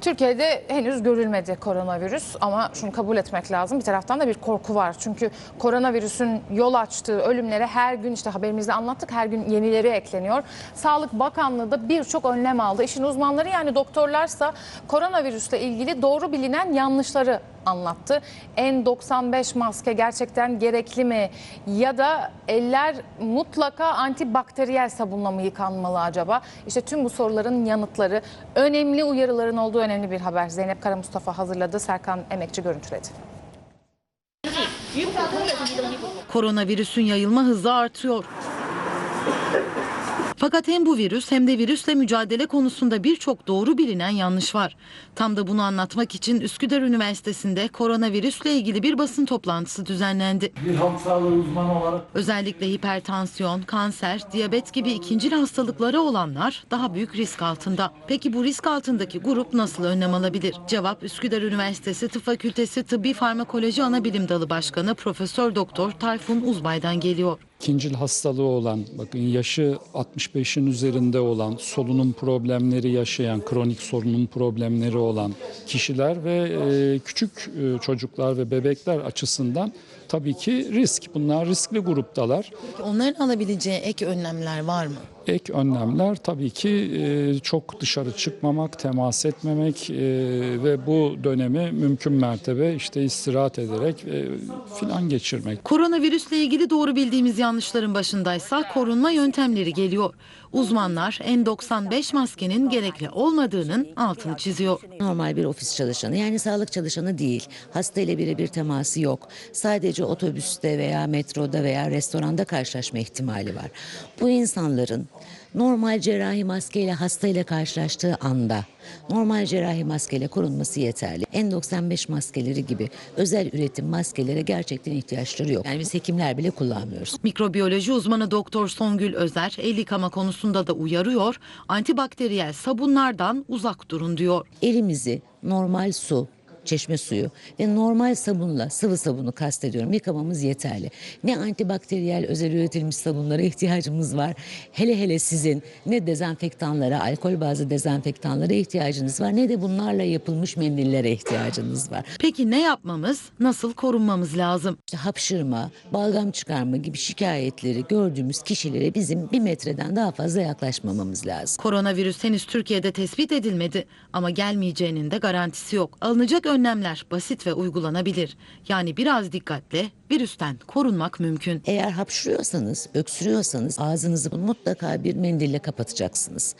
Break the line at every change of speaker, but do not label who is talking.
Türkiye'de henüz görülmedi koronavirüs ama şunu kabul etmek lazım. Bir taraftan da bir korku var. Çünkü koronavirüsün yol açtığı ölümlere her gün işte haberimizde anlattık her gün yenileri ekleniyor. Sağlık Bakanlığı da birçok önlem aldı. İşin uzmanları yani doktorlarsa koronavirüsle ilgili doğru bilinen yanlışları anlattı. N95 maske gerçekten gerekli mi? Ya da eller mutlaka antibakteriyel sabunla mı yıkanmalı acaba? İşte tüm bu soruların yanıtları önemli uyarıların olduğu önemli bir haber. Zeynep Kara Mustafa hazırladı. Serkan Emekçi görüntüledi.
Koronavirüsün yayılma hızı artıyor. Fakat hem bu virüs hem de virüsle mücadele konusunda birçok doğru bilinen yanlış var. Tam da bunu anlatmak için Üsküdar Üniversitesi'nde koronavirüsle ilgili bir basın toplantısı düzenlendi.
Bir halk sağlığı uzmanı olarak
Özellikle hipertansiyon, kanser, diyabet gibi ikincil hastalıkları olanlar daha büyük risk altında. Peki bu risk altındaki grup nasıl önlem alabilir? Cevap Üsküdar Üniversitesi Tıp Fakültesi Tıbbi Farmakoloji Anabilim Dalı Başkanı Profesör Doktor Tayfun Uzbay'dan geliyor.
İkincil hastalığı olan, bakın yaşı 65'in üzerinde olan, solunum problemleri yaşayan, kronik solunum problemleri olan kişiler ve e, küçük e, çocuklar ve bebekler açısından tabii ki risk. Bunlar riskli gruptalar.
Onların alabileceği ek önlemler var mı?
Ek önlemler tabii ki e, çok dışarı çıkmamak, temas etmemek e, ve bu dönemi mümkün mertebe işte istirahat ederek e, filan geçirmek.
Koronavirüsle ilgili doğru bildiğimiz yanlışların başındaysa korunma yöntemleri geliyor. Uzmanlar N95 maskenin gerekli olmadığının altını çiziyor.
Normal bir ofis çalışanı yani sağlık çalışanı değil. Hasta ile birebir teması yok. Sadece otobüste veya metroda veya restoranda karşılaşma ihtimali var. Bu insanların normal cerrahi maskeyle hastayla karşılaştığı anda normal cerrahi maskeyle korunması yeterli. N95 maskeleri gibi özel üretim maskelere gerçekten ihtiyaçları yok. Yani biz hekimler bile kullanmıyoruz.
Mikrobiyoloji uzmanı Doktor Songül Özer el yıkama konusunda da uyarıyor. Antibakteriyel sabunlardan uzak durun diyor.
elimizi normal su, çeşme suyu ve normal sabunla, sıvı sabunu kastediyorum yıkamamız yeterli. Ne antibakteriyel özel üretilmiş sabunlara ihtiyacımız var. Hele hele sizin ne dezenfektanlara, alkol bazlı dezenfektanlara ihtiyacınız var ne de bunlarla yapılmış mendillere ihtiyacınız var.
Peki ne yapmamız, nasıl korunmamız lazım?
İşte hapşırma, balgam çıkarma gibi şikayetleri gördüğümüz kişilere bizim bir metreden daha fazla yaklaşmamamız lazım.
Koronavirüs henüz Türkiye'de tespit edilmedi ama gelmeyeceğinin de garantisi yok. Alınacak önlemler basit ve uygulanabilir. Yani biraz dikkatle virüsten korunmak mümkün.
Eğer hapşırıyorsanız, öksürüyorsanız ağzınızı mutlaka bir mendille kapatacaksınız.